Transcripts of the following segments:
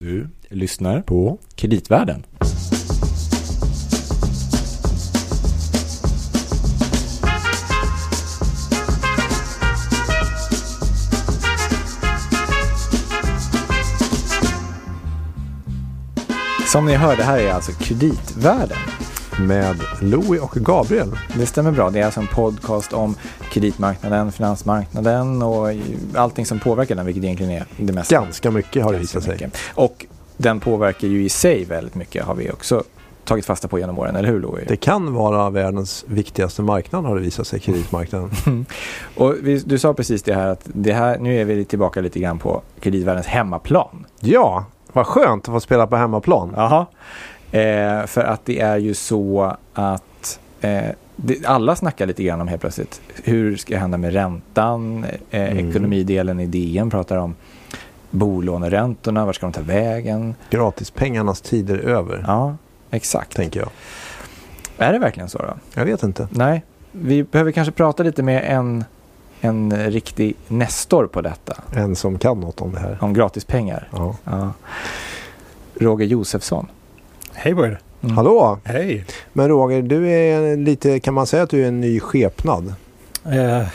Du lyssnar på Kreditvärlden. Som ni hör, det här är alltså Kreditvärlden. med Louie och Gabriel. Det stämmer bra. Det är alltså en podcast om kreditmarknaden, finansmarknaden och allting som påverkar den, vilket egentligen är det mesta. Ganska mycket har det visat sig. mycket. Och den påverkar ju i sig väldigt mycket har vi också tagit fasta på genom åren, eller hur Louis? Det kan vara världens viktigaste marknad har det visat sig, kreditmarknaden. Och vi, du sa precis det här att det här, nu är vi tillbaka lite grann på kreditvärldens hemmaplan. Ja, vad skönt att få spela på hemmaplan. Jaha. Eh, för att det är ju så att eh, det, alla snackar lite grann om helt plötsligt hur ska det hända med räntan, eh, Mm. ekonomidelen i DN pratar om bolåneräntorna, var ska de ta vägen? Gratispengarnas tid är över, Ja, exakt. tänker jag. Är det verkligen så då? Jag vet inte. Nej, vi behöver kanske prata lite med en, en riktig nestor på detta, En som kan något om det här. om gratispengar. Ja. Ja. Roger Josefsson. Hej på er! Mm. Hallå! Hej! Men Roger, du är lite, kan man säga att du är en ny skepnad? Eh,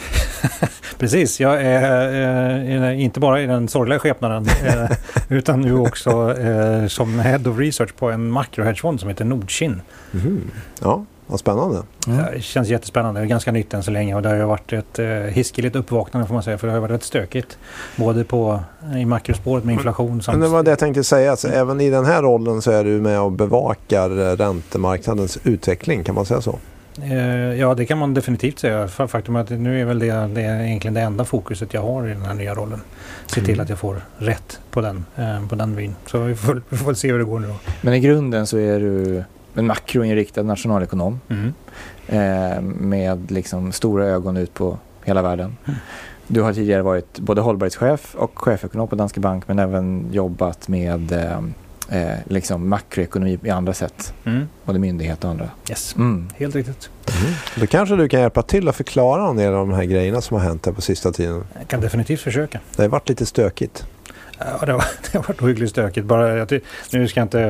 precis, jag är eh, inte bara i den sorgliga skepnaden eh, utan nu också eh, som Head of Research på en makrohedgefond som heter Nordkin. Mhm. Ja, vad spännande. Mm. Det känns jättespännande, det är ganska nytt än så länge och det har ju varit ett eh, hiskeligt uppvaknande får man säga för det har varit rätt stökigt. Både på, i makrospåret med inflation Men det var det jag tänkte säga. Alltså, Mm. Även i den här rollen så är du med och bevakar eh, räntemarknadens utveckling. Kan man säga så? Eh, Ja, det kan man definitivt säga. Fa- Faktum är att nu är väl det, det är egentligen det enda fokuset jag har i den här nya rollen. Se till Mm. att jag får rätt på den, eh, på den vyn. Så vi får, vi får se hur det går nu. Men i grunden så är du en makroinriktad nationalekonom Mm. eh, med liksom stora ögon ut på hela världen. Mm. Du har tidigare varit både hållbarhetschef och chefekonom på Danske Bank men även jobbat med eh, eh, liksom makroekonomi i andra sätt, Mm. både myndighet och andra. Yes, Mm. helt riktigt. Då kanske du kan hjälpa till att förklara en del av de här grejerna som har hänt här på sista tiden. Jag kan definitivt försöka. Det har varit lite stökigt. Ja, det, har, det har varit ohyggligt stökigt. Bara, jag, nu ska jag inte,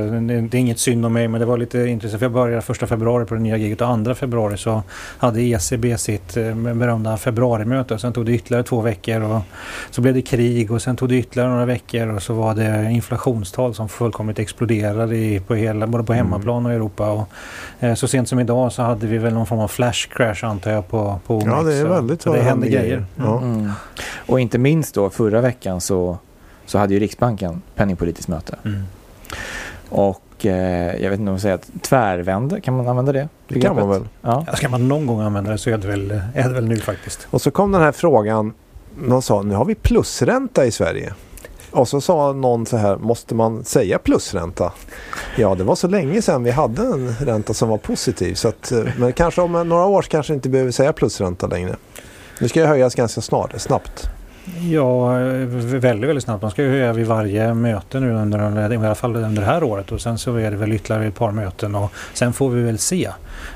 det är inget synd om mig men det var lite intressant. För jag började första februari på det nya giget och andra februari så hade ECB sitt eh, berömda februarimöte. Sen tog det ytterligare två veckor och så blev det krig och sen tog det ytterligare några veckor och så var det inflationstal som fullkomligt exploderade i, på hela, både på Mm. hemmaplan och i Europa. Och, eh, så sent som idag så hade vi väl någon form av flash crash antar jag på, på OMX. Ja, det är Så- väldigt så vad det händer grejer. grejer. Ja. Mm. Och inte minst då förra veckan så, så hade ju Riksbanken penningpolitiskt möte. Mm. Och eh, jag vet inte om man säger att tvärvände, kan man använda det? Det kan man väl. Ja. Ja, Ska man någon gång använda det så är det väl, är det väl nu faktiskt. Och så kom den här frågan. Någon sa nu har vi plusränta i Sverige. Och så sa någon så här, måste man säga plusränta? Ja, det var så länge sedan vi hade en ränta som var positiv. Så att, eh, men kanske om några år kanske inte behöver säga plusränta längre. Nu ska jag höjas ganska snart, snabbt. Ja, väldigt, väldigt snabbt. Man ska ju höja vid varje möte nu under, i alla fall under det här året och sen så är det väl ytterligare ett par möten och sen får vi väl se.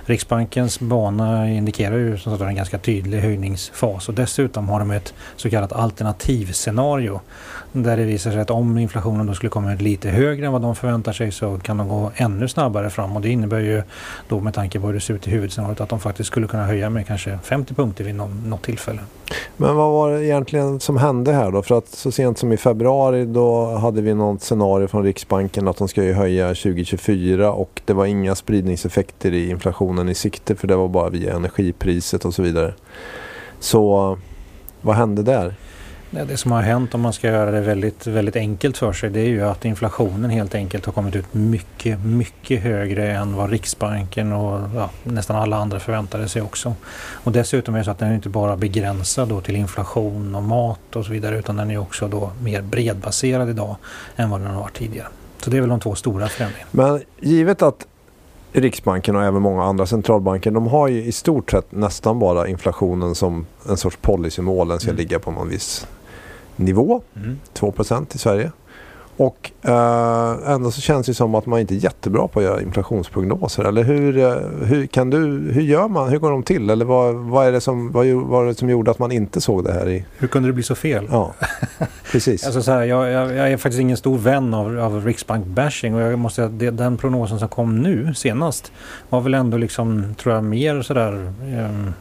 Riksbankens bana indikerar ju som sagt en ganska tydlig höjningsfas och dessutom har de ett så kallat alternativscenario där det visar sig att om inflationen då skulle komma lite högre än vad de förväntar sig så kan de gå ännu snabbare fram och det innebär ju då med tanke på hur det ser ut i huvudscenariot att de faktiskt skulle kunna höja med kanske 50 punkter vid någon, något tillfälle. Men vad var det egentligen som hände här då? För att så sent som i februari då hade vi något scenario från Riksbanken att de ska ju höja 2024 och det var inga spridningseffekter i inflationen i sikte för det var bara via energipriset och så vidare. Så vad hände där? Ja, Det som har hänt om man ska göra det väldigt, väldigt enkelt för sig det är ju att inflationen helt enkelt har kommit ut mycket, mycket högre än vad Riksbanken och ja, nästan alla andra förväntade sig också. Och dessutom är det så att den är inte bara begränsad då till inflation och mat och så vidare utan den är också då mer bredbaserad idag än vad den har varit tidigare. Så det är väl de två stora förändringarna. Men givet att Riksbanken och även många andra centralbanker de har ju i stort sett nästan bara inflationen som en sorts policymål. Den ska Mm. ligga på någon viss nivå. Mm. 2% i Sverige. Och eh, ändå så känns det som att man inte är jättebra på att göra inflationsprognoser. Eller hur, eh, hur, kan du, hur gör man? Hur går de till? Eller vad, vad, är det som, vad var det som gjorde att man inte såg det här i... Hur kunde det bli så fel? Ja, precis. alltså så här, jag, jag, jag, är faktiskt ingen stor vän av, av Riksbank-bashing och jag måste säga att det, den prognosen som kom nu senast var väl ändå liksom, tror jag, mer sådär Eh,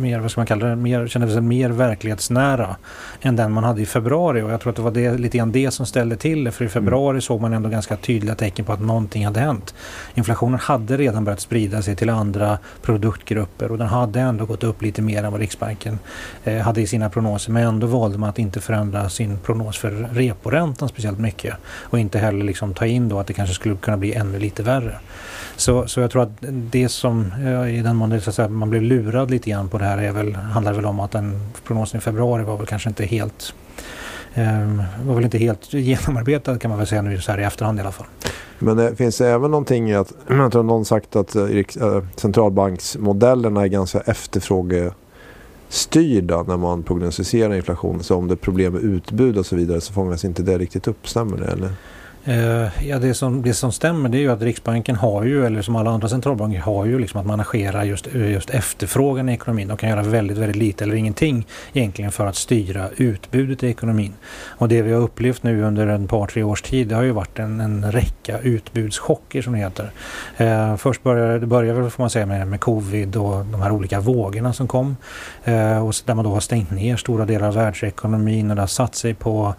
mer, vad ska man kalla det, mer, kändes mer verklighetsnära än den man hade i februari. Och jag tror att det var det, lite grann det som ställde till det. För i februari mm. såg man ändå ganska tydliga tecken på att någonting hade hänt. Inflationen hade redan börjat sprida sig till andra produktgrupper och den hade ändå gått upp lite mer än vad Riksbanken eh, hade i sina prognoser. Men ändå valde man att inte förändra sin prognos för reporäntan speciellt mycket. Och inte heller liksom ta in då att det kanske skulle kunna bli ännu lite värre. Så, så jag tror att det som, i den mån man blev lurad lite grann på det här är väl, handlar väl om att den prognosen i februari var väl kanske inte helt eh, var väl inte helt genomarbetad kan man väl säga nu så här i efterhand i alla fall. Men det finns det även någonting i att, jag tror någon sagt att eh, eh, centralbanksmodellerna är ganska efterfrågestyrda när man prognostiserar inflation. Så om det är problem med utbud och så vidare så fångas inte det riktigt upp, stämmer det eller? Eh, ja, det som, det som stämmer det är ju att Riksbanken har ju, eller som alla andra centralbanker har ju liksom att managera just, eh, just efterfrågan i ekonomin. De kan göra väldigt, väldigt lite eller ingenting egentligen för att styra utbudet i ekonomin. Och det vi har upplevt nu under en par, tre års tid det har ju varit en, en räcka utbudschocker som det heter. Eh, först började det började får man säga med, med covid och de här olika vågorna som kom. Eh, och där man då har stängt ner stora delar av världsekonomin och det har satt sig på,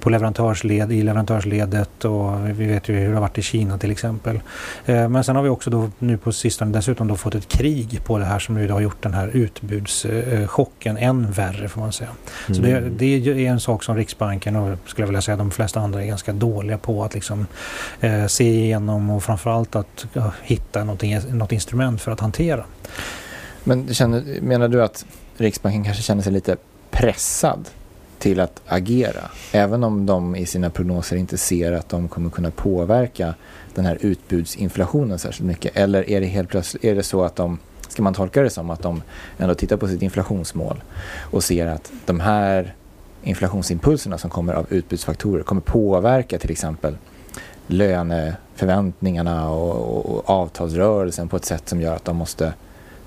på leverantörsled, i leverantörsledet och vi vet ju hur det har varit i Kina till exempel. Eh, men sen har vi också då nu på sistone dessutom då fått ett krig på det här som nu har gjort den här utbudschocken än värre får man säga. Mm. Så det, det, är en sak som Riksbanken och skulle jag vilja säga de flesta andra är ganska dåliga på att liksom eh, se igenom och framförallt att ja, hitta något instrument för att hantera. Men känner, menar du att Riksbanken kanske känner sig lite pressad till att agera. Även om de i sina prognoser inte ser att de kommer kunna påverka den här utbudsinflationen särskilt mycket. Eller är det helt plötsligt är det så att de, ska man tolka det som att de ändå tittar på sitt inflationsmål och ser att de här inflationsimpulserna som kommer av utbudsfaktorer kommer påverka till exempel löneförväntningarna och, och, och avtalsrörelsen på ett sätt som gör att de måste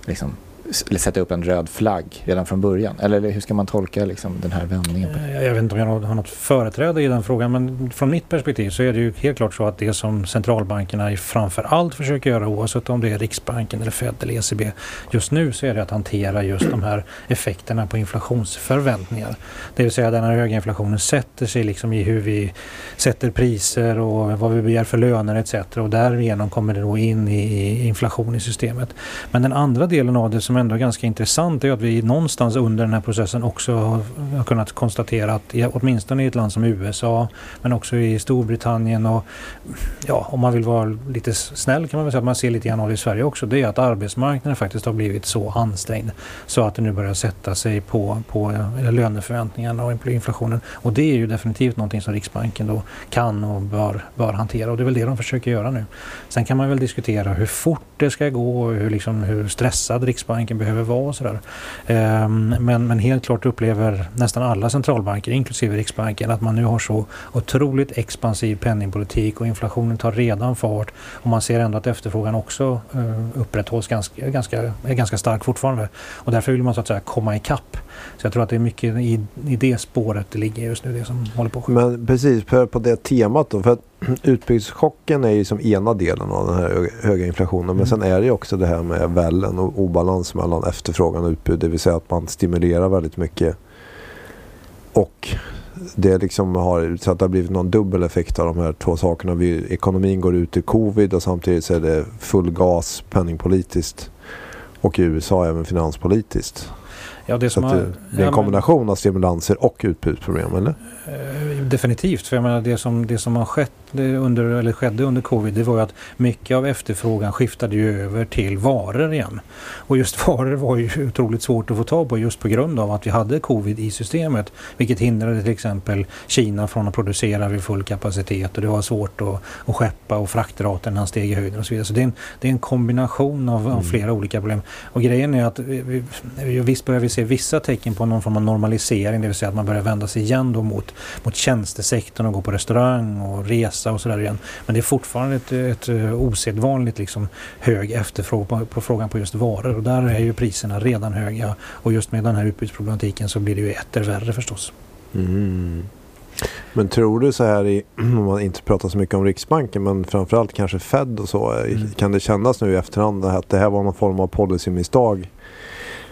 liksom sätta upp en röd flagg redan från början? Eller hur ska man tolka liksom, den här vändningen? Jag vet inte om jag har något företräde i den frågan men från mitt perspektiv så är det ju helt klart så att det som centralbankerna framför allt försöker göra oavsett om det är Riksbanken eller Fed eller ECB just nu så är det att hantera just de här effekterna på inflationsförväntningar. Det vill säga den här höga inflationen sätter sig liksom i hur vi sätter priser och vad vi begär för löner etc. Och därigenom kommer det då in i inflation i systemet. Men den andra delen av det som som ändå är ganska intressant är att vi någonstans under den här processen också har, kunnat konstatera att åtminstone i ett land som USA men också i Storbritannien och ja, om man vill vara lite snäll kan man väl säga att man ser lite grann av det i Sverige också. Det är att arbetsmarknaden faktiskt har blivit så ansträngd så att det nu börjar sätta sig på, på eh, löneförväntningarna och inflationen. Och det är ju definitivt någonting som Riksbanken då kan och bör, bör hantera och det är väl det de försöker göra nu. Sen kan man väl diskutera hur fort det ska gå och hur, liksom, hur stressad Riksbanken Riksbanken behöver vara och sådär. Ehm, men, men helt klart upplever nästan alla centralbanker, inklusive Riksbanken, att man nu har så otroligt expansiv penningpolitik och inflationen tar redan fart och man ser ändå att efterfrågan också eh, upprätthålls ganska, ganska, är ganska stark fortfarande. Och därför vill man så att säga komma ikapp. Så jag tror att det är mycket i, i det spåret det ligger just nu, det som håller på att ske. Men precis, på, på det temat då. För att utbudschocken är ju som ena delen av den här höga inflationen. Men mm. sen är det ju också det här med vällen och obalans mellan efterfrågan och utbud. Det vill säga att man stimulerar väldigt mycket. Och det liksom har, så att det har blivit någon dubbel effekt av de här två sakerna. Vi, ekonomin går ut i covid och samtidigt så är det full gas penningpolitiskt. Och i USA även finanspolitiskt. Ja, det, som har, det, det är en kombination av stimulanser och utbudsproblem, eller? Eh, definitivt, för jag menar det som, det som har skett under, eller skedde under covid det var ju att mycket av efterfrågan skiftade ju över till varor igen. Och just varor var ju otroligt svårt att få tag på just på grund av att vi hade covid i systemet. Vilket hindrade till exempel Kina från att producera vid full kapacitet och det var svårt att, att skeppa och fraktraten steg i höjden och så vidare. Så det är en, det är en kombination av, av, mm. flera olika problem. Och grejen är att vi, visst börjar vi ser vissa tecken på någon form av normalisering, det vill säga att man börjar vända sig igen då mot, mot tjänstesektorn och gå på restaurang och resa och sådär igen. Men det är fortfarande ett, ett osedvanligt liksom hög efterfrågan på, på frågan på just varor och där är ju priserna redan höga och just med den här utbudsproblematiken så blir det ju etter värre förstås. Mm. Men tror du så här, i, om man inte pratar så mycket om Riksbanken men framförallt kanske Fed och så. Mm. Kan det kännas nu i efterhand att det här var någon form av policymisstag?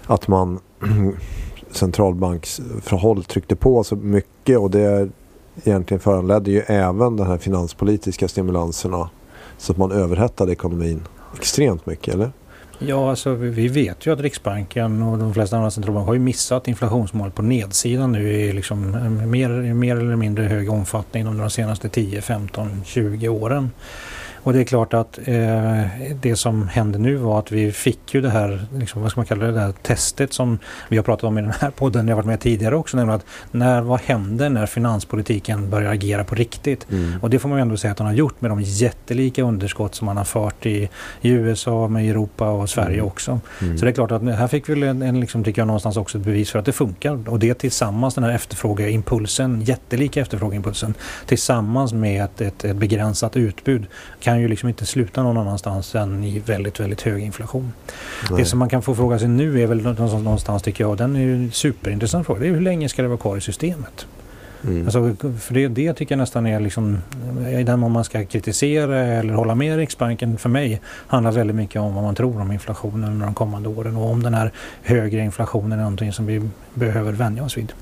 Att man centralbanksförhåll tryckte på så mycket och det egentligen föranledde ju även de här finanspolitiska stimulanserna. Så att man överhettade ekonomin extremt mycket, eller? Ja, alltså vi vet ju att Riksbanken och de flesta andra centralbanker har ju missat inflationsmålet på nedsidan nu i liksom eh, mer, mer eller mindre hög omfattning under de senaste 10, 15, 20 åren. Och det är klart att eh, det som hände nu var att vi fick ju det här, liksom, vad ska man kalla det, det här testet som vi har pratat om i den här podden, jag har varit med tidigare också, nämligen att när, vad händer när finanspolitiken börjar agera på riktigt? Mm. Och det får man ju ändå säga att den har gjort med de jättelika underskott som man har fört i, i USA, med Europa och Sverige mm. också. Mm. Så det är klart att här fick vi en, en liksom, tycker jag någonstans också ett bevis för att det funkar. Och det tillsammans, den här efterfrågeimpulsen, jättelika efterfrågeimpulsen, tillsammans med ett, ett, ett begränsat utbud kan kan ju liksom inte sluta någon annanstans än i väldigt, väldigt hög inflation. Nej. Det som man kan få fråga sig nu är väl någonstans, tycker jag, den är ju en superintressant fråga. Det är hur länge ska det vara kvar i systemet? Mm. Alltså, för det, det tycker jag nästan är liksom, i den mån man ska kritisera eller hålla med Riksbanken för mig handlar väldigt mycket om vad man tror om inflationen under de kommande åren och om den här högre inflationen är någonting som vi behöver vänja oss vid.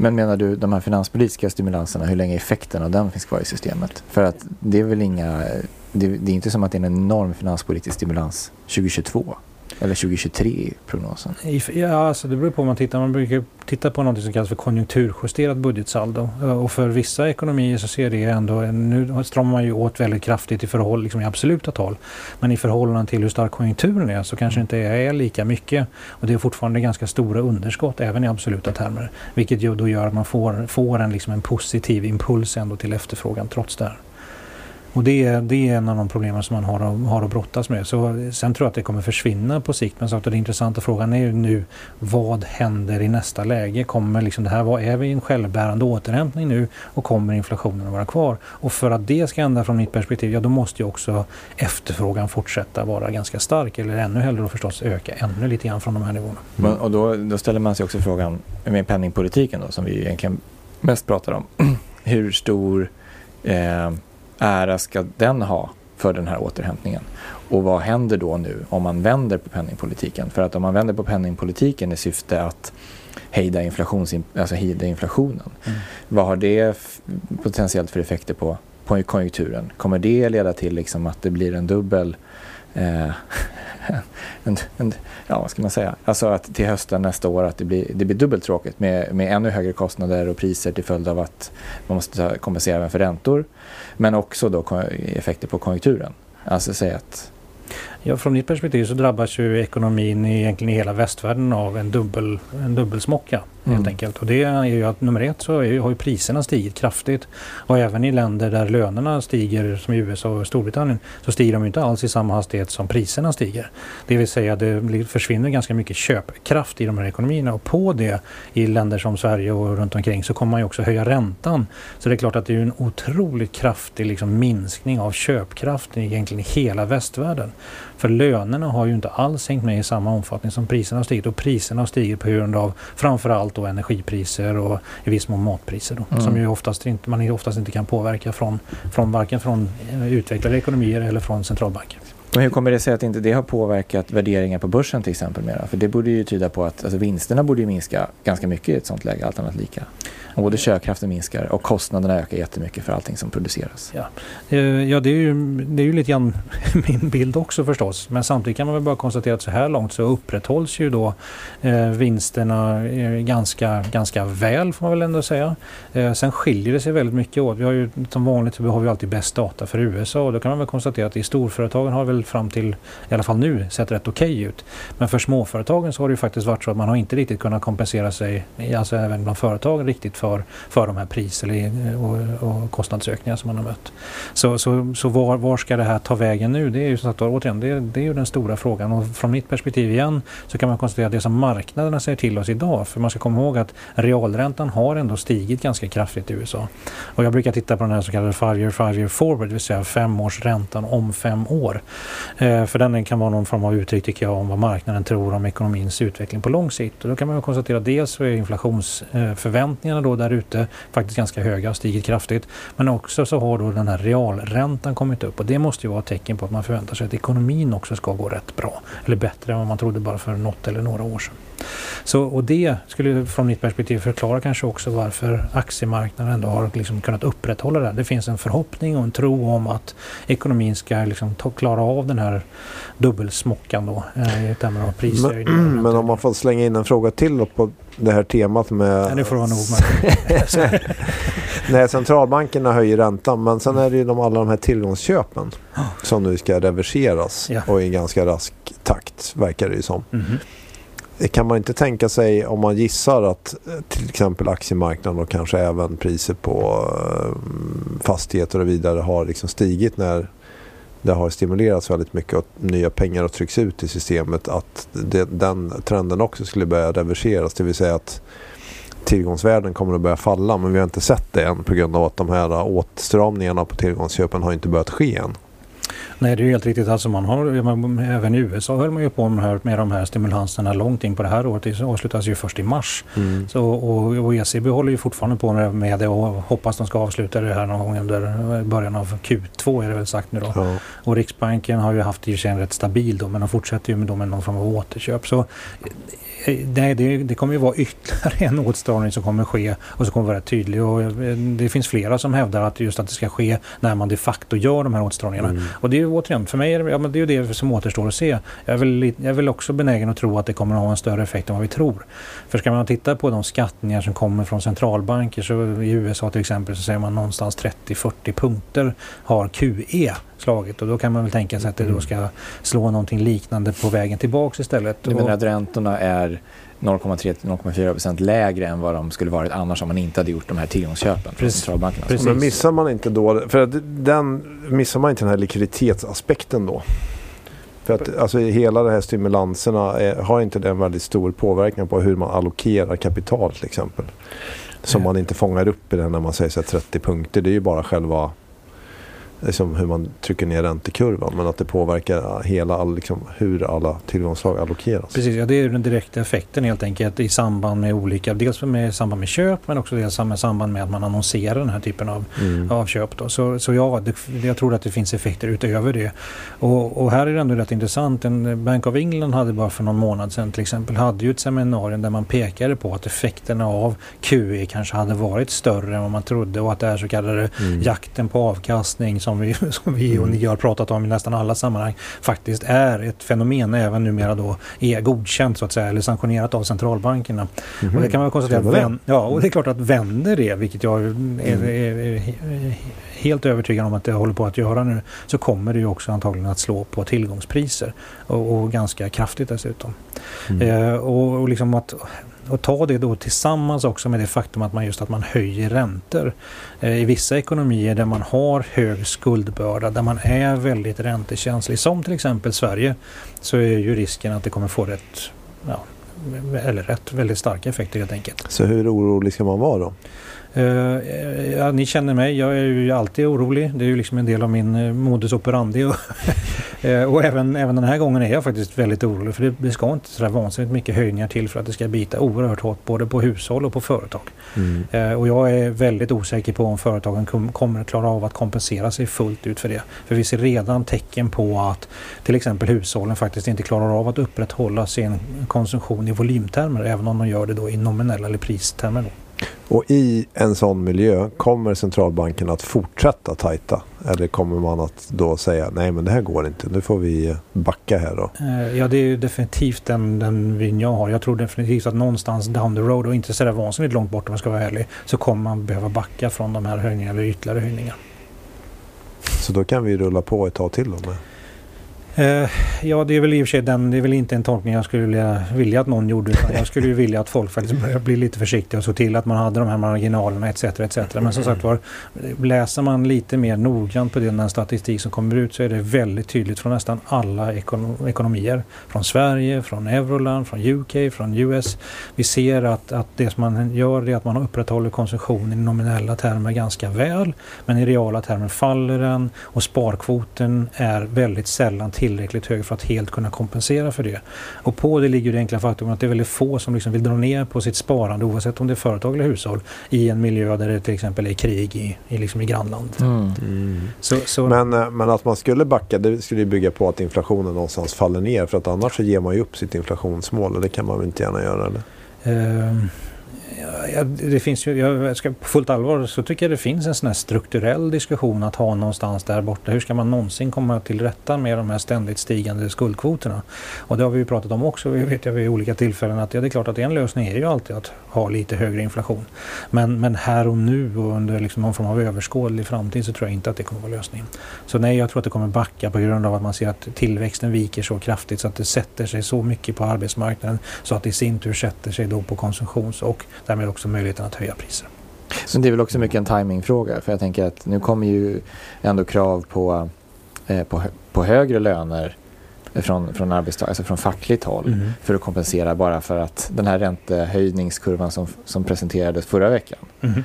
Men menar du de här finanspolitiska stimulanserna, hur länge effekten av den finns kvar i systemet? För att det är väl inga, det, det är inte som att det är en enorm finanspolitisk stimulans 2022? Eller 2023 i prognosen? Ja, alltså det beror på man tittar. Man brukar titta på något som kallas för konjunkturjusterat budgetsaldo. Och för vissa ekonomier så ser det ändå, nu stramar man ju åt väldigt kraftigt i förhåll, liksom i absoluta tal. Men i förhållande till hur stark konjunkturen är så kanske inte är lika mycket. Och det är fortfarande ganska stora underskott även i absoluta termer. Vilket då gör att man får, får en, liksom en positiv impuls ändå till efterfrågan trots det här. Och det, det är en av de problemen som man har, har att brottas med. Så, sen tror jag att det kommer försvinna på sikt. Men så den intressanta frågan är ju nu vad händer i nästa läge? Kommer liksom det här, vad är vi i en självbärande återhämtning nu och kommer inflationen att vara kvar? Och för att det ska ändra från mitt perspektiv, ja då måste ju också efterfrågan fortsätta vara ganska stark eller ännu hellre då förstås öka ännu lite grann från de här nivåerna. Mm. Och då, då ställer man sig också frågan med penningpolitiken då som vi egentligen mest pratar om. Hur stor eh, ära ska den ha för den här återhämtningen? Och vad händer då nu om man vänder på penningpolitiken? För att om man vänder på penningpolitiken i syfte att hejda, inflations, alltså hejda inflationen. Mm. Vad har det potentiellt för effekter på, på konjunkturen? Kommer det leda till liksom att det blir en dubbel eh, en, en, ja, vad ska man säga? Alltså att till hösten nästa år att det blir, det blir dubbelt tråkigt med, med ännu högre kostnader och priser till följd av att man måste kompensera även för räntor. Men också då effekter på konjunkturen. Alltså säga att Ja, från mitt perspektiv så drabbas ju ekonomin egentligen i hela västvärlden av en, dubbel, en dubbelsmocka. Helt mm. enkelt. Och det är ju att nummer ett så är, har ju priserna stigit kraftigt. Och även i länder där lönerna stiger som i USA och Storbritannien så stiger de inte alls i samma hastighet som priserna stiger. Det vill säga det försvinner ganska mycket köpkraft i de här ekonomierna och på det i länder som Sverige och runt omkring så kommer man ju också höja räntan. Så det är klart att det är en otroligt kraftig liksom minskning av köpkraften egentligen i hela västvärlden. För lönerna har ju inte alls hängt med i samma omfattning som priserna har stigit och priserna har stigit på grund av framförallt då energipriser och i viss mån matpriser då, mm. som ju oftast inte, man oftast inte kan påverka från, från varken från eh, utvecklade ekonomier eller från centralbanker. Men hur kommer det sig att inte det har påverkat värderingar på börsen till exempel mera? För det borde ju tyda på att alltså, vinsterna borde ju minska ganska mycket i ett sånt läge, allt annat lika. Och både köpkraften minskar och kostnaderna ökar jättemycket för allting som produceras. Ja, eh, ja det, är ju, det är ju lite grann min bild också förstås. Men samtidigt kan man väl bara konstatera att så här långt så upprätthålls ju då eh, vinsterna eh, ganska, ganska väl får man väl ändå säga. Eh, sen skiljer det sig väldigt mycket åt. Vi har ju som vanligt vi har vi alltid bäst data för USA och då kan man väl konstatera att i storföretagen har väl fram till i alla fall nu sett rätt okej okay ut. Men för småföretagen så har det ju faktiskt varit så att man har inte riktigt kunnat kompensera sig, alltså även bland företagen riktigt för för, för de här pris eller, eh, och, och kostnadsökningar som man har mött. Så, så, så var, var ska det här ta vägen nu? Det är ju som sagt återigen, det, det är ju den stora frågan och från mitt perspektiv igen så kan man konstatera att det som marknaderna säger till oss idag, för man ska komma ihåg att realräntan har ändå stigit ganska kraftigt i USA. Och jag brukar titta på den här så kallade five year, five year forward, det vill säga femårsräntan om fem år. Eh, för den kan vara någon form av uttryck tycker jag om vad marknaden tror om ekonomins utveckling på lång sikt. Och då kan man konstatera att dels så är inflationsförväntningarna då där ute faktiskt ganska höga, stigit kraftigt. Men också så har då den här realräntan kommit upp och det måste ju vara ett tecken på att man förväntar sig att ekonomin också ska gå rätt bra. Eller bättre än vad man trodde bara för något eller några år sedan. Så, och det skulle från mitt perspektiv förklara kanske också varför aktiemarknaden ändå har liksom kunnat upprätthålla det. Det finns en förhoppning och en tro om att ekonomin ska liksom ta, klara av den här dubbelsmockan då eh, i termer av prishöjningar. Men, men om man får slänga in en fråga till på det här temat med... Ja, det får vara nog med. Nej, centralbankerna höjer räntan men sen är det ju de, alla de här tillgångsköpen som nu ska reverseras ja. och i ganska rask takt verkar det ju som. Mm -hmm. Kan man inte tänka sig om man gissar att eh, till exempel aktiemarknaden och kanske även priser på eh, fastigheter och vidare har liksom stigit när det har stimulerats väldigt mycket och nya pengar har tryckts ut i systemet att det, den trenden också skulle börja reverseras. Det vill säga att tillgångsvärden kommer att börja falla men vi har inte sett det än på grund av att de här åtstramningarna på tillgångsköpen har inte börjat ske än. Nej, det är helt riktigt. Alltså man har, även i USA höll man ju på med, här, med de här stimulanserna långt in på det här året. Det avslutas ju först i mars. Mm. Så, och, och ECB håller ju fortfarande på med det och hoppas de ska avsluta det här någon gång under början av Q2 är det väl sagt nu då. Ja. Och Riksbanken har ju haft i och för sig en rätt stabil då men de fortsätter ju med, med någon form av återköp. Så nej, det, det, kommer ju vara ytterligare en åtstramning som kommer ske och som kommer vara tydlig. Och eh, det finns flera som hävdar att just att det ska ske när man de facto gör de här åtstramningarna. Mm. Och det är ju återigen, för mig är det, ja, men det, är det som återstår att se. Jag är, väl, jag är väl också benägen att tro att det kommer att ha en större effekt än vad vi tror. För ska man titta på de skattningar som kommer från centralbanker så i USA till exempel så säger man någonstans 30-40 punkter har QE slagit och då kan man väl tänka sig att det då ska slå någonting liknande på vägen tillbaks istället. Du menar att räntorna är 0,3-0,4 procent lägre än vad de skulle varit annars om man inte hade gjort de här tillgångsköpen från centralbankerna. Precis. Men missar man inte då, för att den, missar man inte den här likviditetsaspekten då? För att alltså, hela de här stimulanserna är, har inte det en väldigt stor påverkan på hur man allokerar kapital till exempel? Som man inte fångar upp i det när man säger så 30 punkter. Det är ju bara själva liksom hur man trycker ner räntekurvan men att det påverkar hela liksom, hur alla tillgångsslag allokeras. Precis, ja, det är den direkta effekten helt enkelt i samband med olika, dels med samband med köp men också dels med samband med att man annonserar den här typen av, mm. av köp. Då. Så, så ja, det, jag tror att det finns effekter utöver det. Och, och här är det ändå rätt intressant. En Bank of England hade bara för någon månad sedan till exempel hade ju ett seminarium där man pekade på att effekterna av QE kanske hade varit större än vad man trodde och att det här så kallade mm. jakten på avkastning som vi, som vi och mm. ni har pratat om i nästan alla sammanhang faktiskt är ett fenomen även numera då är godkänt så att säga eller sanktionerat av centralbankerna. Mm. Och det kan man konstatera att vän, ja, och det är klart att vänder det, vilket jag är, mm. är, är, är, helt övertygad om att det håller på att göra nu, så kommer det ju också antagligen att slå på tillgångspriser och, och ganska kraftigt dessutom. Mm. Eh, och, och liksom att och ta det då tillsammans också med det faktum att man just att man höjer räntor. Eh, I vissa ekonomier där man har hög skuldbörda, där man är väldigt räntekänslig, som till exempel Sverige, så är ju risken att det kommer få rätt, ja, eller rätt väldigt starka effekter helt enkelt. Så hur orolig ska man vara då? Uh, ja, ni känner mig, jag är ju alltid orolig. Det är ju liksom en del av min uh, modus operandi. uh, och även, även den här gången är jag faktiskt väldigt orolig för det, det ska inte sådär vansinnigt mycket höjningar till för att det ska bita oerhört hårt både på hushåll och på företag. Mm. och jag är väldigt osäker på om företagen kom, kommer att klara av att kompensera sig fullt ut för det. För vi ser redan tecken på att till exempel hushållen faktiskt inte klarar av att upprätthålla sin konsumtion i volymtermer även om de gör det då i nominella eller pristermer. Då. Och i en sån miljö kommer centralbanken att fortsätta tajta? Eller kommer man att då säga nej men det här går inte, nu får vi backa här då? Eh, ja det är definitivt den, den vin jag har. Jag tror definitivt att någonstans down the road och inte sådär vansinnigt långt bort om man ska vara ärlig så kommer man behöva backa från de här höjningarna eller ytterligare höjningar. Så då kan vi rulla på ett tag till då med? Eh, ja, det är väl i och för sig den, det är väl inte en tolkning jag skulle vilja, vilja att någon gjorde. Utan jag skulle ju vilja att folk faktiskt börjar bli lite försiktiga och så till att man hade de här marginalerna etc. etc. Men som sagt var, läser man lite mer noggrant på den statistik som kommer ut så är det väldigt tydligt från nästan alla ekonom ekonomier. Från Sverige, från Euroland, från UK, från US. Vi ser att, att det som man gör är att man upprätthåller konsumtionen i nominella termer ganska väl. Men i reala termer faller den och sparkvoten är väldigt sällan tillräckligt hög för att helt kunna kompensera för det. Och på det ligger det enkla faktum att det är väldigt få som liksom vill dra ner på sitt sparande oavsett om det är företag eller hushåll i en miljö där det till exempel är krig i, i, liksom i grannlandet. Mm. Mm. Så, så... Men, eh, men att man skulle backa det skulle bygga på att inflationen någonstans faller ner för att annars så ger man ju upp sitt inflationsmål och det kan man väl inte gärna göra? Eller? Uh, Ja, det finns ju, jag ska på fullt allvar så tycker jag det finns en sån här strukturell diskussion att ha någonstans där borta. Hur ska man någonsin komma till rätta med de här ständigt stigande skuldkvoterna? Och det har vi ju pratat om också, vi vet jag vid olika tillfällen att ja, det är klart att en lösning är ju alltid att ha lite högre inflation. Men, men här och nu och under liksom någon form av överskådlig framtid så tror jag inte att det kommer vara lösningen. Så nej, jag tror att det kommer backa på grund av att man ser att tillväxten viker så kraftigt så att det sätter sig så mycket på arbetsmarknaden så att det i sin tur sätter sig då på konsumtions och därmed också möjligheten att höja priser. Så det är väl också mycket en timingfråga för jag tänker att nu kommer ju ändå krav på, eh, på, på högre löner från, från alltså från fackligt håll mm. för att kompensera bara för att den här räntehöjningskurvan som, som presenterades förra veckan. Mm.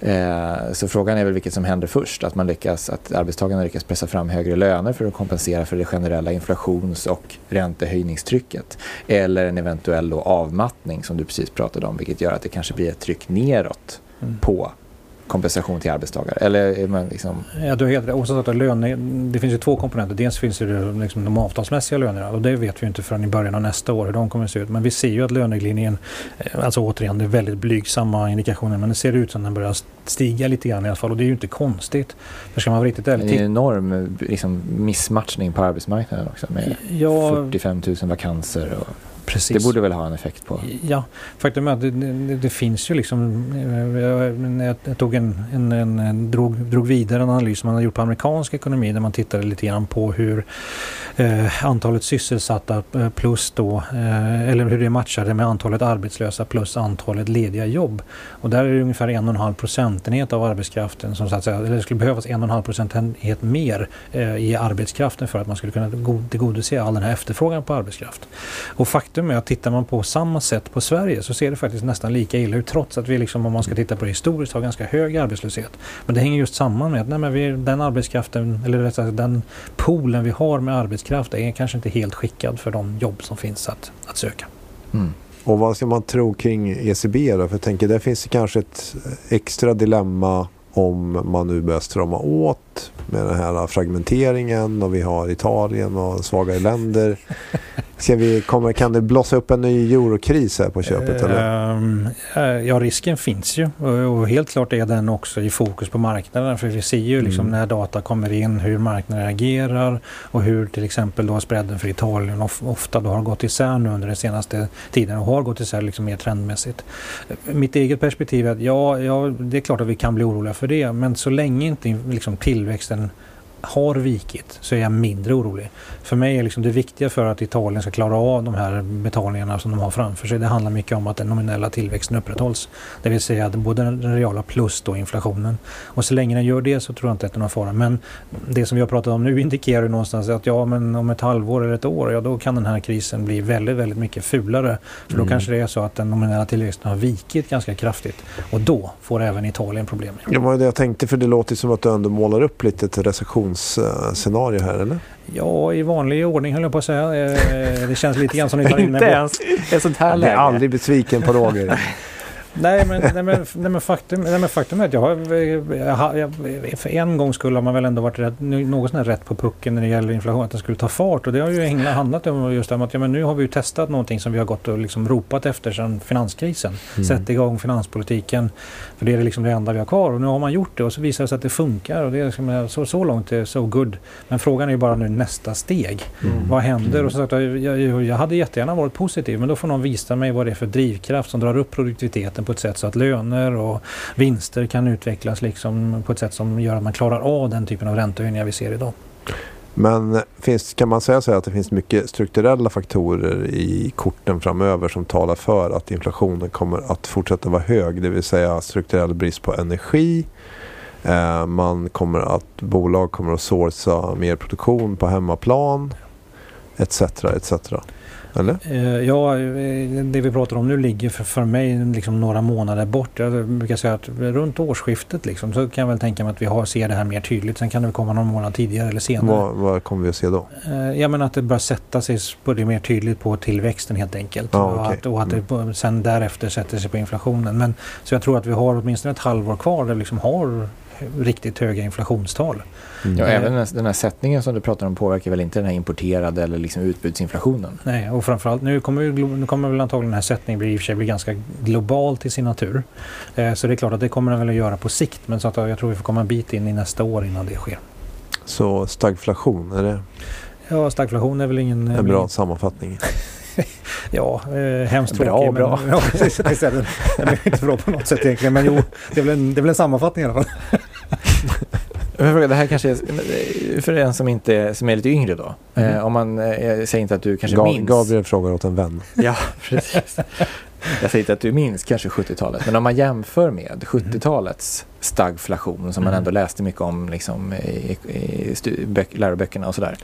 Eh, så frågan är väl vilket som händer först, att man lyckas, att arbetstagarna lyckas pressa fram högre löner för att kompensera för det generella inflations och räntehöjningstrycket. Eller en eventuell avmattning som du precis pratade om, vilket gör att det kanske blir ett tryck neråt mm. på kompensation till arbetstagare? Eller man liksom... Ja, du har helt rätt. Löne, det finns ju två komponenter. Dels finns det liksom de avtalsmässiga lönerna och det vet vi inte förrän i början av nästa år hur de kommer att se ut. Men vi ser ju att löneglidningen, eh, alltså återigen det är väldigt blygsamma indikationer men det ser ut som den börjar stiga lite grann i alla fall och det är ju inte konstigt. För ska man vara riktigt ärlig. Det är en enorm liksom, missmatchning på arbetsmarknaden också med ja, 45 000 vakanser. Och... Precis. Det borde väl ha en effekt på? Ja, faktum är att det, det, det finns ju liksom, eh, jag, jag tog en, en, en, en drog, drog vidare en analys som man har gjort på amerikansk ekonomi där man tittade lite grann på hur eh, antalet sysselsatta eh, plus då, eh, eller hur det matchade med antalet arbetslösa plus antalet lediga jobb. Och där är det ungefär en och en halv procentenhet av arbetskraften som så att säga, eller det skulle behövas en och en halv procentenhet mer eh, i arbetskraften för att man skulle kunna tillgodose all den här efterfrågan på arbetskraft. Och faktum faktum är att tittar man på samma sätt på Sverige så ser det faktiskt nästan lika illa ut trots att vi liksom, om man ska titta på det historiskt har ganska hög arbetslöshet. Men det hänger just samman med att nej, men vi, den arbetskraften, eller rättare sagt den poolen vi har med arbetskraft är kanske inte helt skickad för de jobb som finns att, att söka. Mm. Och vad ska man tro kring ECB då? För jag tänker där finns det kanske ett extra dilemma om man nu börjar strama åt med den här fragmenteringen och vi har Italien och svagare länder. Ska vi komma, kan det blossa upp en ny eurokris här på köpet? Eller? Um, ja, risken finns ju och helt klart är den också i fokus på marknaden för vi ser ju liksom mm. när data kommer in hur marknaden agerar och hur till exempel då spreaden för Italien ofta då har gått isär nu under den senaste tiden och har gått isär liksom mer trendmässigt. Mitt eget perspektiv är att ja, ja, det är klart att vi kan bli oroliga för det men så länge inte liksom tillväxten har vikit så är jag mindre orolig. För mig är liksom det viktiga för att Italien ska klara av de här betalningarna som de har framför sig. Det handlar mycket om att den nominella tillväxten upprätthålls. Det vill säga att både den reala plus då inflationen. Och så länge den gör det så tror jag inte att det är någon fara. Men det som vi har pratat om nu indikerar någonstans att ja men om ett halvår eller ett år ja då kan den här krisen bli väldigt väldigt mycket fulare. För då mm. kanske det är så att den nominella tillväxten har vikit ganska kraftigt. Och då får även Italien problem. Det var det jag tänkte för det låter som att du ändå målar upp lite ett recessionsscenario här eller? Ja, i vanlig ordning höll jag på att säga. Eh, det känns lite grann som ni tar in Inte ens ett sånt här läge. Jag är aldrig besviken på Roger. nej, men, nej, men, nej, men, faktum, nej, men faktum är att jag har, jag, jag, för en gång skulle har man väl ändå varit rätt, något sån rätt på pucken när det gäller inflation, att den skulle ta fart. Och det har ju handlat om just om att ja, men nu har vi ju testat någonting som vi har gått och liksom ropat efter sedan finanskrisen. Mm. Sätt igång finanspolitiken, för det är liksom det enda vi har kvar. Och nu har man gjort det och så visar det sig att det funkar. Och det är liksom, så, så långt är so good. Men frågan är ju bara nu nästa steg. Mm. Vad händer? Och så sagt, jag, jag, jag hade jättegärna varit positiv, men då får någon visa mig vad det är för drivkraft som drar upp produktiviteten på ett sätt så att löner och vinster kan utvecklas liksom på ett sätt som gör att man klarar av den typen av räntehöjningar vi ser idag. Men finns, kan man säga så här att det finns mycket strukturella faktorer i korten framöver som talar för att inflationen kommer att fortsätta vara hög. Det vill säga strukturell brist på energi. Eh, man kommer att, bolag kommer att sourca mer produktion på hemmaplan. Etc. etc. Eller? Eh, ja, eh, det vi pratar om nu ligger för, för mig liksom några månader bort. Jag brukar säga att runt årsskiftet liksom, så kan jag väl tänka mig att vi har, ser det här mer tydligt. Sen kan det komma någon månad tidigare eller senare. Vad, vad kommer vi att se då? Eh, jag menar att det börjar sätta sig på det mer tydligt på tillväxten helt enkelt. Ah, och okej. att, och att det Mm. sen därefter sätter sig på inflationen. Men, så jag tror att vi har åtminstone ett halvår kvar där vi liksom har riktigt höga inflationstal. Ja, Eh. även den- den här sättningen som du pratar om påverkar väl inte den här importerade eller liksom utbudsinflationen? Nej, och framförallt nu kommer, nu kommer väl antagligen den här sättningen bli, i och för sig bli ganska global till sin natur. Eh, så det är klart att det kommer den väl att göra på sikt. Men så att jag tror vi får komma en bit in i nästa år innan det sker. Så stagflation, är det Ja, stagflation är väl ingen... en bra sammanfattning? Ja, eh, hemskt Bra, tråkig. bra. Men, ja, precis, den är inte bra på något sätt egentligen. Men jo, det är väl en, det är väl en sammanfattning i alla fall. Det här kanske är för en som, inte, som är lite yngre då. Mhm. Eh, om man, eh, jag säger inte att du kanske Ga- minns. Gabriel frågar åt en vän. Ja, precis. Jag säger inte att du minns kanske 70-talet, men om man jämför med 70-talets stagflation som man Mm. ändå läste mycket om liksom, i, i böck, läroböckerna och sådär.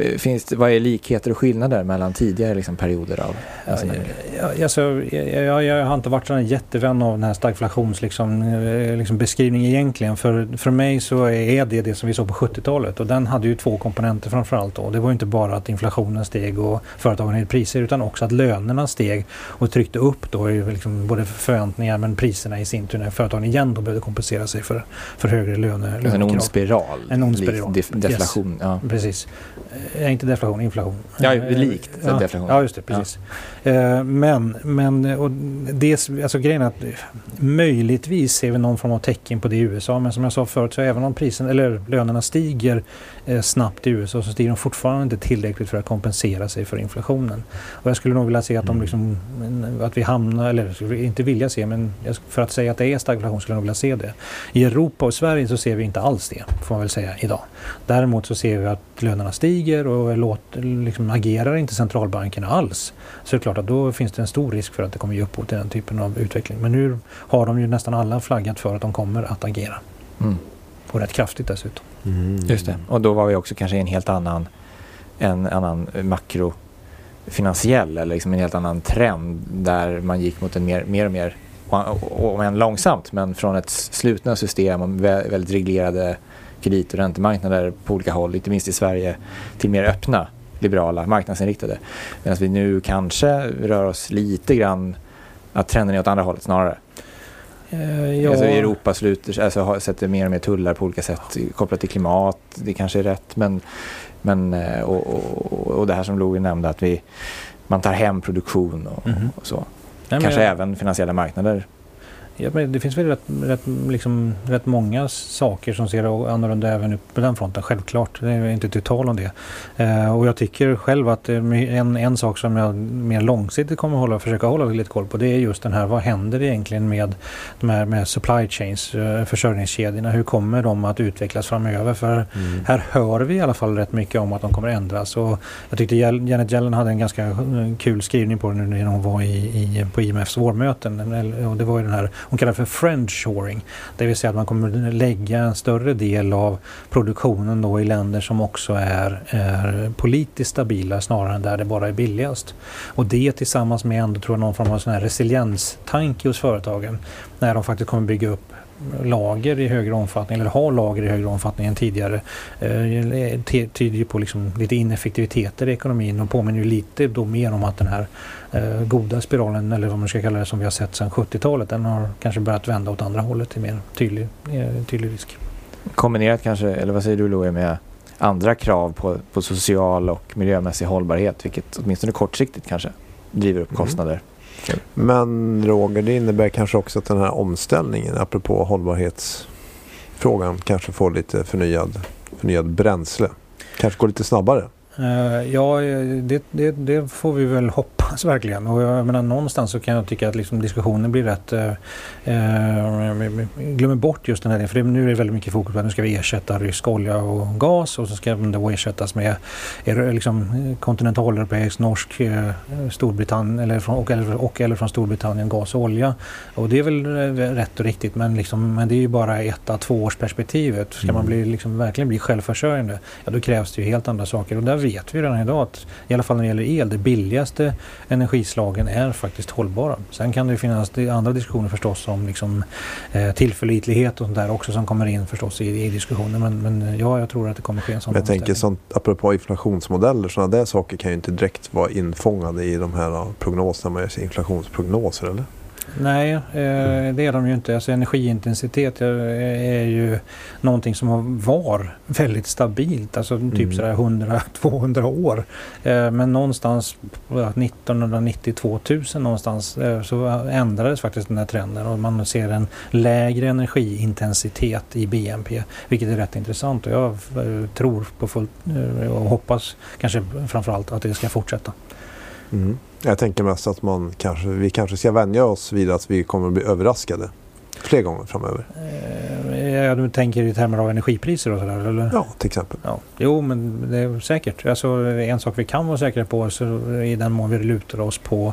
Eh, Finns det, vad är likheter och skillnader mellan tidigare liksom, perioder av här? Ja, alltså, jag, jag, jag har inte varit en jättevän av den här stagflations liksom, eh, liksom egentligen. För, för mig så är det det som vi såg på 70-talet och den hade ju två komponenter framförallt. Då. Det var ju inte bara att inflationen steg och företagen höjde priser utan också att lönerna steg och tryckte upp då liksom både förväntningar men priserna i sin tur när företagen igen då behövde kompensera sig för, för högre löne, Alltså en lönekrav. ond spiral? En ond spiral. Def, deflation. Ja. Precis. Eh, inte deflation, inflation. Ja, Eh, likt ja, deflation. Ja, just det. Precis. Eh, men, men och det, alltså grejen är att möjligtvis ser vi någon form av tecken på det i USA. Men som jag sa förut så även om prisen eller lönerna stiger snabbt i USA så stiger de fortfarande inte tillräckligt för att kompensera sig för inflationen. Och jag skulle nog vilja se att de liksom, att vi hamnar, eller inte vilja se, men för att säga att det är stagflation skulle jag nog vilja se det. I Europa och Sverige så ser vi inte alls det, får man väl säga idag. Däremot så ser vi att lönerna stiger och låter, liksom agerar inte centralbankerna alls. Så det är klart att då finns det en stor risk för att det kommer ge upphov till den typen av utveckling. Men nu har de ju nästan alla flaggat för att de kommer att agera. Mm. Och rätt kraftigt dessutom. Just det. Och då var vi också kanske i en helt annan, en annan makrofinansiell eller liksom en helt annan trend där man gick mot en mer, mer och mer, och- och än långsamt, men från ett slutna system och vä- väldigt reglerade kredit och räntemarknader på olika håll, inte minst i Sverige, till mer öppna, liberala, marknadsinriktade. Medan vi nu kanske rör oss lite grann att trenden är åt andra hållet snarare. Eh, ja, Alltså Europa sluter, alltså sätter mer och mer tullar på olika sätt kopplat till klimat. Det kanske är rätt. Men, men, eh, och, och, och det här som Louie nämnde att vi, man tar hem produktion och, Mhm. och så. nej, kanske jag- även finansiella marknader. Ja, men det finns väl rätt, rätt, liksom, rätt många saker som ser annorlunda även upp på den fronten, självklart. Det är inte till tal om det. Eh, och jag tycker själv att eh, en, en sak som jag mer långsiktigt kommer att hålla, försöka hålla lite koll på det är just den här, vad händer egentligen med de här med supply chains, eh, försörjningskedjorna, hur kommer de att utvecklas framöver? För Mm. här hör vi i alla fall rätt mycket om att de kommer att ändras. Och jag tyckte Janet Yellen hade en ganska eh, kul skrivning på det nu när hon var i, i, på IMFs vårmöten. Och det var ju den här, hon kallar det för friendshoring. Det vill säga att man kommer lägga en större del av produktionen då i länder som också är, är politiskt stabila snarare än där det bara är billigast. Och det tillsammans med ändå tror jag någon form av sån här resilienstanke hos företagen. När de faktiskt kommer bygga upp lager i högre omfattning eller har lager i högre omfattning än tidigare eh, ty- tyder på liksom lite ineffektiviteter i ekonomin och påminner ju lite då mer om att den här eh, goda spiralen eller vad man ska kalla det som vi har sett sedan 70-talet den har kanske börjat vända åt andra hållet till mer tydlig, eh, tydlig risk. Kombinerat kanske, eller vad säger du Louie, med andra krav på, på social och miljömässig hållbarhet, vilket åtminstone kortsiktigt kanske driver upp Mm. Men Roger, det innebär kanske också att den här omställningen, apropå hållbarhetsfrågan, kanske får lite förnyad, förnyad bränsle. Kanske går lite snabbare. Eh, ja, det, det, det får vi väl hoppas hoppas verkligen. Och jag menar, någonstans så kan jag tycka att liksom diskussionen blir rätt... Eh, eh, glömmer bort just den här För det, nu är det väldigt mycket fokus på att nu ska vi ersätta rysk olja och gas och så ska det då ersättas med liksom, kontinentaleuropeisk, norsk, eh, Storbritannien eller från, och, eller, och eller från Storbritannien gas och olja. Och det är väl eh, rätt och riktigt men, liksom, men det är ju bara ett à två års perspektivet. Ska mm. man bli, liksom, verkligen bli självförsörjande, ja då krävs det ju helt andra saker. Och där vet vi redan idag att i alla fall när det gäller el, det billigaste energislagen är faktiskt hållbara. Sen kan det finnas andra diskussioner förstås om liksom, eh, tillförlitlighet och sånt där också som kommer in förstås i, i diskussionen. Men, men ja, jag tror att det kommer ske en sån Jag tänker sånt, apropå inflationsmodeller, sådana där saker kan ju inte direkt vara infångade i de här prognoserna man gör inflationsprognoser eller? Nej, eh, det är de ju inte. Alltså energiintensitet är ju någonting som var väldigt stabilt, alltså typ mm. sådär 100-200 år. Eh, men någonstans 1990-2000 någonstans eh, så ändrades faktiskt den här trenden och man ser en lägre energiintensitet i BNP, vilket är rätt intressant och jag tror på fullt och hoppas kanske framförallt att det ska fortsätta. Mm. Jag tänker mest att man kanske, vi kanske ska vänja oss vid att vi kommer att bli överraskade fler gånger framöver. Eh, ja, du tänker i termer av energipriser och sådär? Eller? Ja, till exempel. Ja. Jo, men det är säkert. Alltså, en sak vi kan vara säkra på så i den mån vi lutar oss på,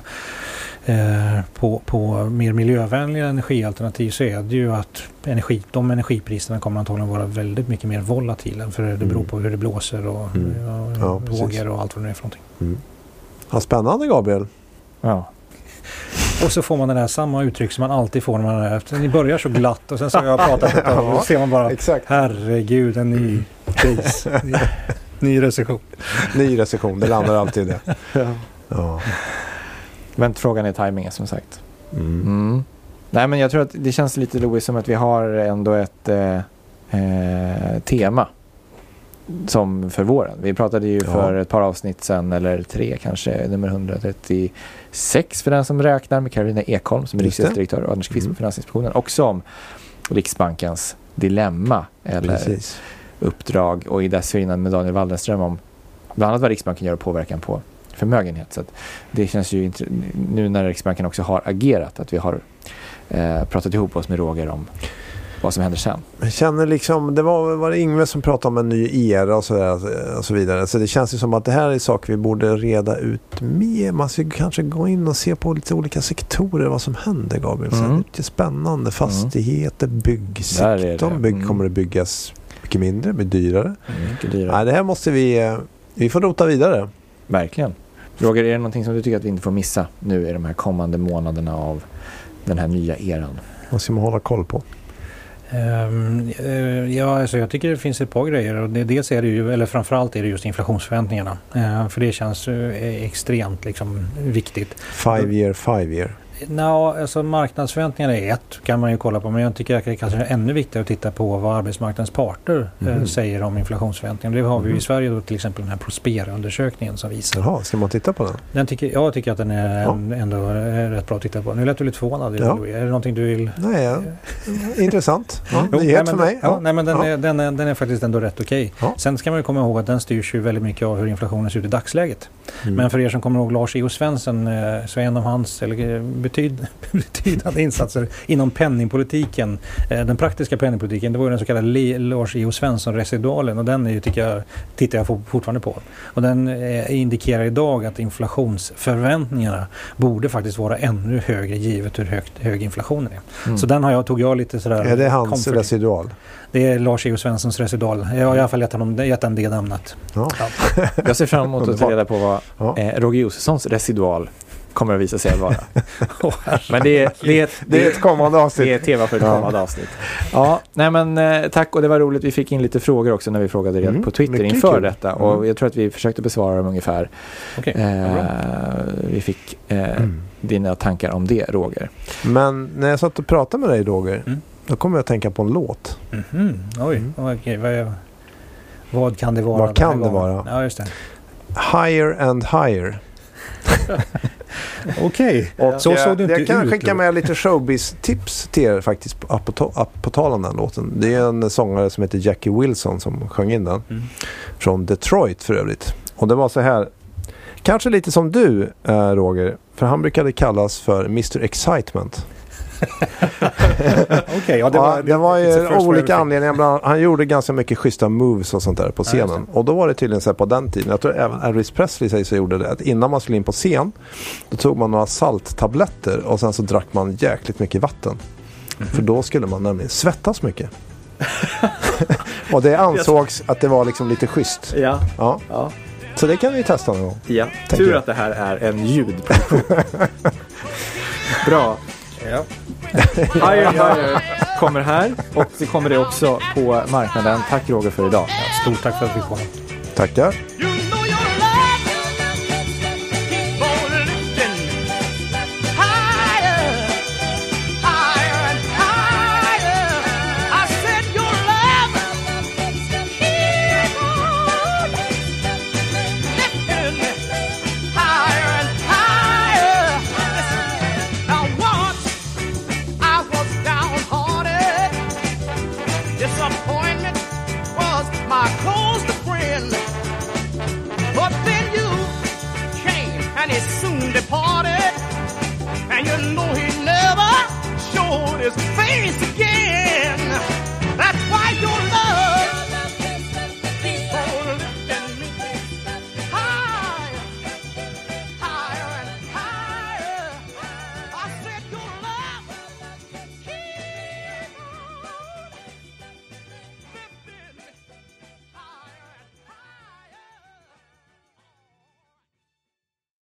eh, på, på mer miljövänliga energialternativ så är det ju att energi, de energipriserna kommer antagligen vara väldigt mycket mer volatila. För det beror mm. på hur det blåser och mm. ja, vågor och allt vad det är för någonting. Mm. Ja, spännande Gabriel. Ja. Och så får man det där samma uttryck som man alltid får när man är Ni börjar så glatt och sen så har jag pratat ett tag och då ser man bara Exakt. Herregud, en ny kris. Ny, ny recession. ny recession, det landar alltid i det. ja. ja. Men frågan är tajmingen som sagt. Mm. Mm. Nej men jag tror att det känns lite Louis som att vi har ändå ett eh, eh, tema som för våren. Vi pratade ju ja. för ett par avsnitt sen, eller tre kanske, nummer 136 för den som räknar med Karolina Ekholm som är riksdagsdirektör och Anders Kvist mm. på Finansinspektionen. Också om Riksbankens dilemma eller Precis. uppdrag och i dessförinnan med Daniel Waldenström om bland annat vad Riksbanken gör och påverkan på förmögenhet. Så det känns ju nu när Riksbanken också har agerat att vi har eh, pratat ihop oss med Roger om vad som händer sen. Jag känner liksom, det var, var det Ingve som pratade om en ny era och så, där, och så vidare. Så det känns ju som att det här är saker vi borde reda ut mer. Man ska kanske gå in och se på lite olika sektorer vad som händer Gabriel. Mm. Så det är spännande. Mm. Fastigheter, byggsektorn. Bygg, mm. kommer det byggas mycket mindre, blir dyrare. Mm, mycket dyrare. Nej, det här måste vi, eh, vi får rota vidare. Verkligen. Roger, är det någonting som du tycker att vi inte får missa nu i de här kommande månaderna av den här nya eran? Vad ska man hålla koll på? Ehm, eh, ja, alltså jag tycker det finns ett par grejer. Och det, dels är det ju, eller framförallt är det just inflationsförväntningarna. Ehm, för det känns eh, extremt liksom, viktigt. Five year, five year. No, alltså marknadsförväntningarna är ett, kan man ju kolla på. Men jag tycker att det kanske är ännu viktigare att titta på vad arbetsmarknadens parter mm. eh, säger om inflationsförväntningar. Det har vi mm. i mhm. Sverige då till exempel den här Prospera-undersökningen som visar. Jaha, ska man titta på den? den tycker, jag tycker att den är ja. ändå är rätt bra att titta på. Nu lät du lite förvånad. Ja. Är det någonting du vill? Nej, ja. intressant. Ja, jo, nyhet för mig. Ja. nej, men den, är, den, är, den är faktiskt ändå rätt okej. Okay. Sen ska man ju komma ihåg att den styrs ju väldigt mycket av hur inflationen ser ut i dagsläget. Mm. Men för er som kommer ihåg Lars E.O. Svensson eh, så är en av hans eller, betyd, betydande insatser inom penningpolitiken. Eh, den praktiska penningpolitiken, det var ju den så kallade Lars E.O. Svensson-residualen och den är ju, tycker jag, tittar jag fortfarande på. Och den eh, indikerar idag att inflationsförväntningarna borde faktiskt vara ännu högre givet hur högt, hög inflationen är. Mm. Så den har jag, tog jag lite sådär... Är det hans comforting. residual? Det är Lars E.O. Svenssons residual. Jag har i alla fall gett, honom, gett den det namnet. Ja. Ja. Jag ser fram emot att ta reda på vad ja. eh, Roger Josefssons residual kommer att visa sig vara. oh, men det är, det, är ett, det är ett kommande avsnitt. Det är tema för ett ja. kommande avsnitt. Ja, nej men eh, tack och det var roligt. Vi fick in lite frågor också när vi frågade mm, på Twitter inför kul. detta. Och mm. jag tror att vi försökte besvara dem ungefär. Okay. Eh, vi fick eh, mm. dina tankar om det, Roger. Men när jag satt och pratade med dig, Roger, mm. då kom jag att tänka på en låt. Mm -hmm. Oj, mm. okej. Okay. Vad, vad, kan det vara? Vad kan det vara? Ja, just det. Higher and higher. Okej, okay. så såg du inte Jag kan ut, skicka med lite showbiz-tips till er faktiskt på, på, på tal om den låten. Det är en sångare som heter Jackie Wilson som sjöng in den. Mm. Från Detroit för övrigt. Och det var så här. Kanske lite som du, eh, Roger. För han brukade kallas för Mr Excitement. Okej, ja, Det var, det var ju olika anledningar. Bland, annat- han gjorde ganska mycket schyssta moves och sånt där på scenen. och då var det tydligen så här på den tiden. Jag tror även Elvis Presley säger sig gjorde det. Att innan man skulle in på scen. Då tog man några salttabletter och sen så drack man jäkligt mycket vatten. Mhm. För då skulle man nämligen svettas mycket. och det ansågs att det var liksom lite schysst. Ja, Ja, ja, så det kan vi testa någon gång. ja. Tur jag. att det här är en ljudproduktion. Bra. Ja. Higher Higher kommer här och det kommer det också på marknaden. Tack Roger för idag. Stort tack för att vi kom. Tackar.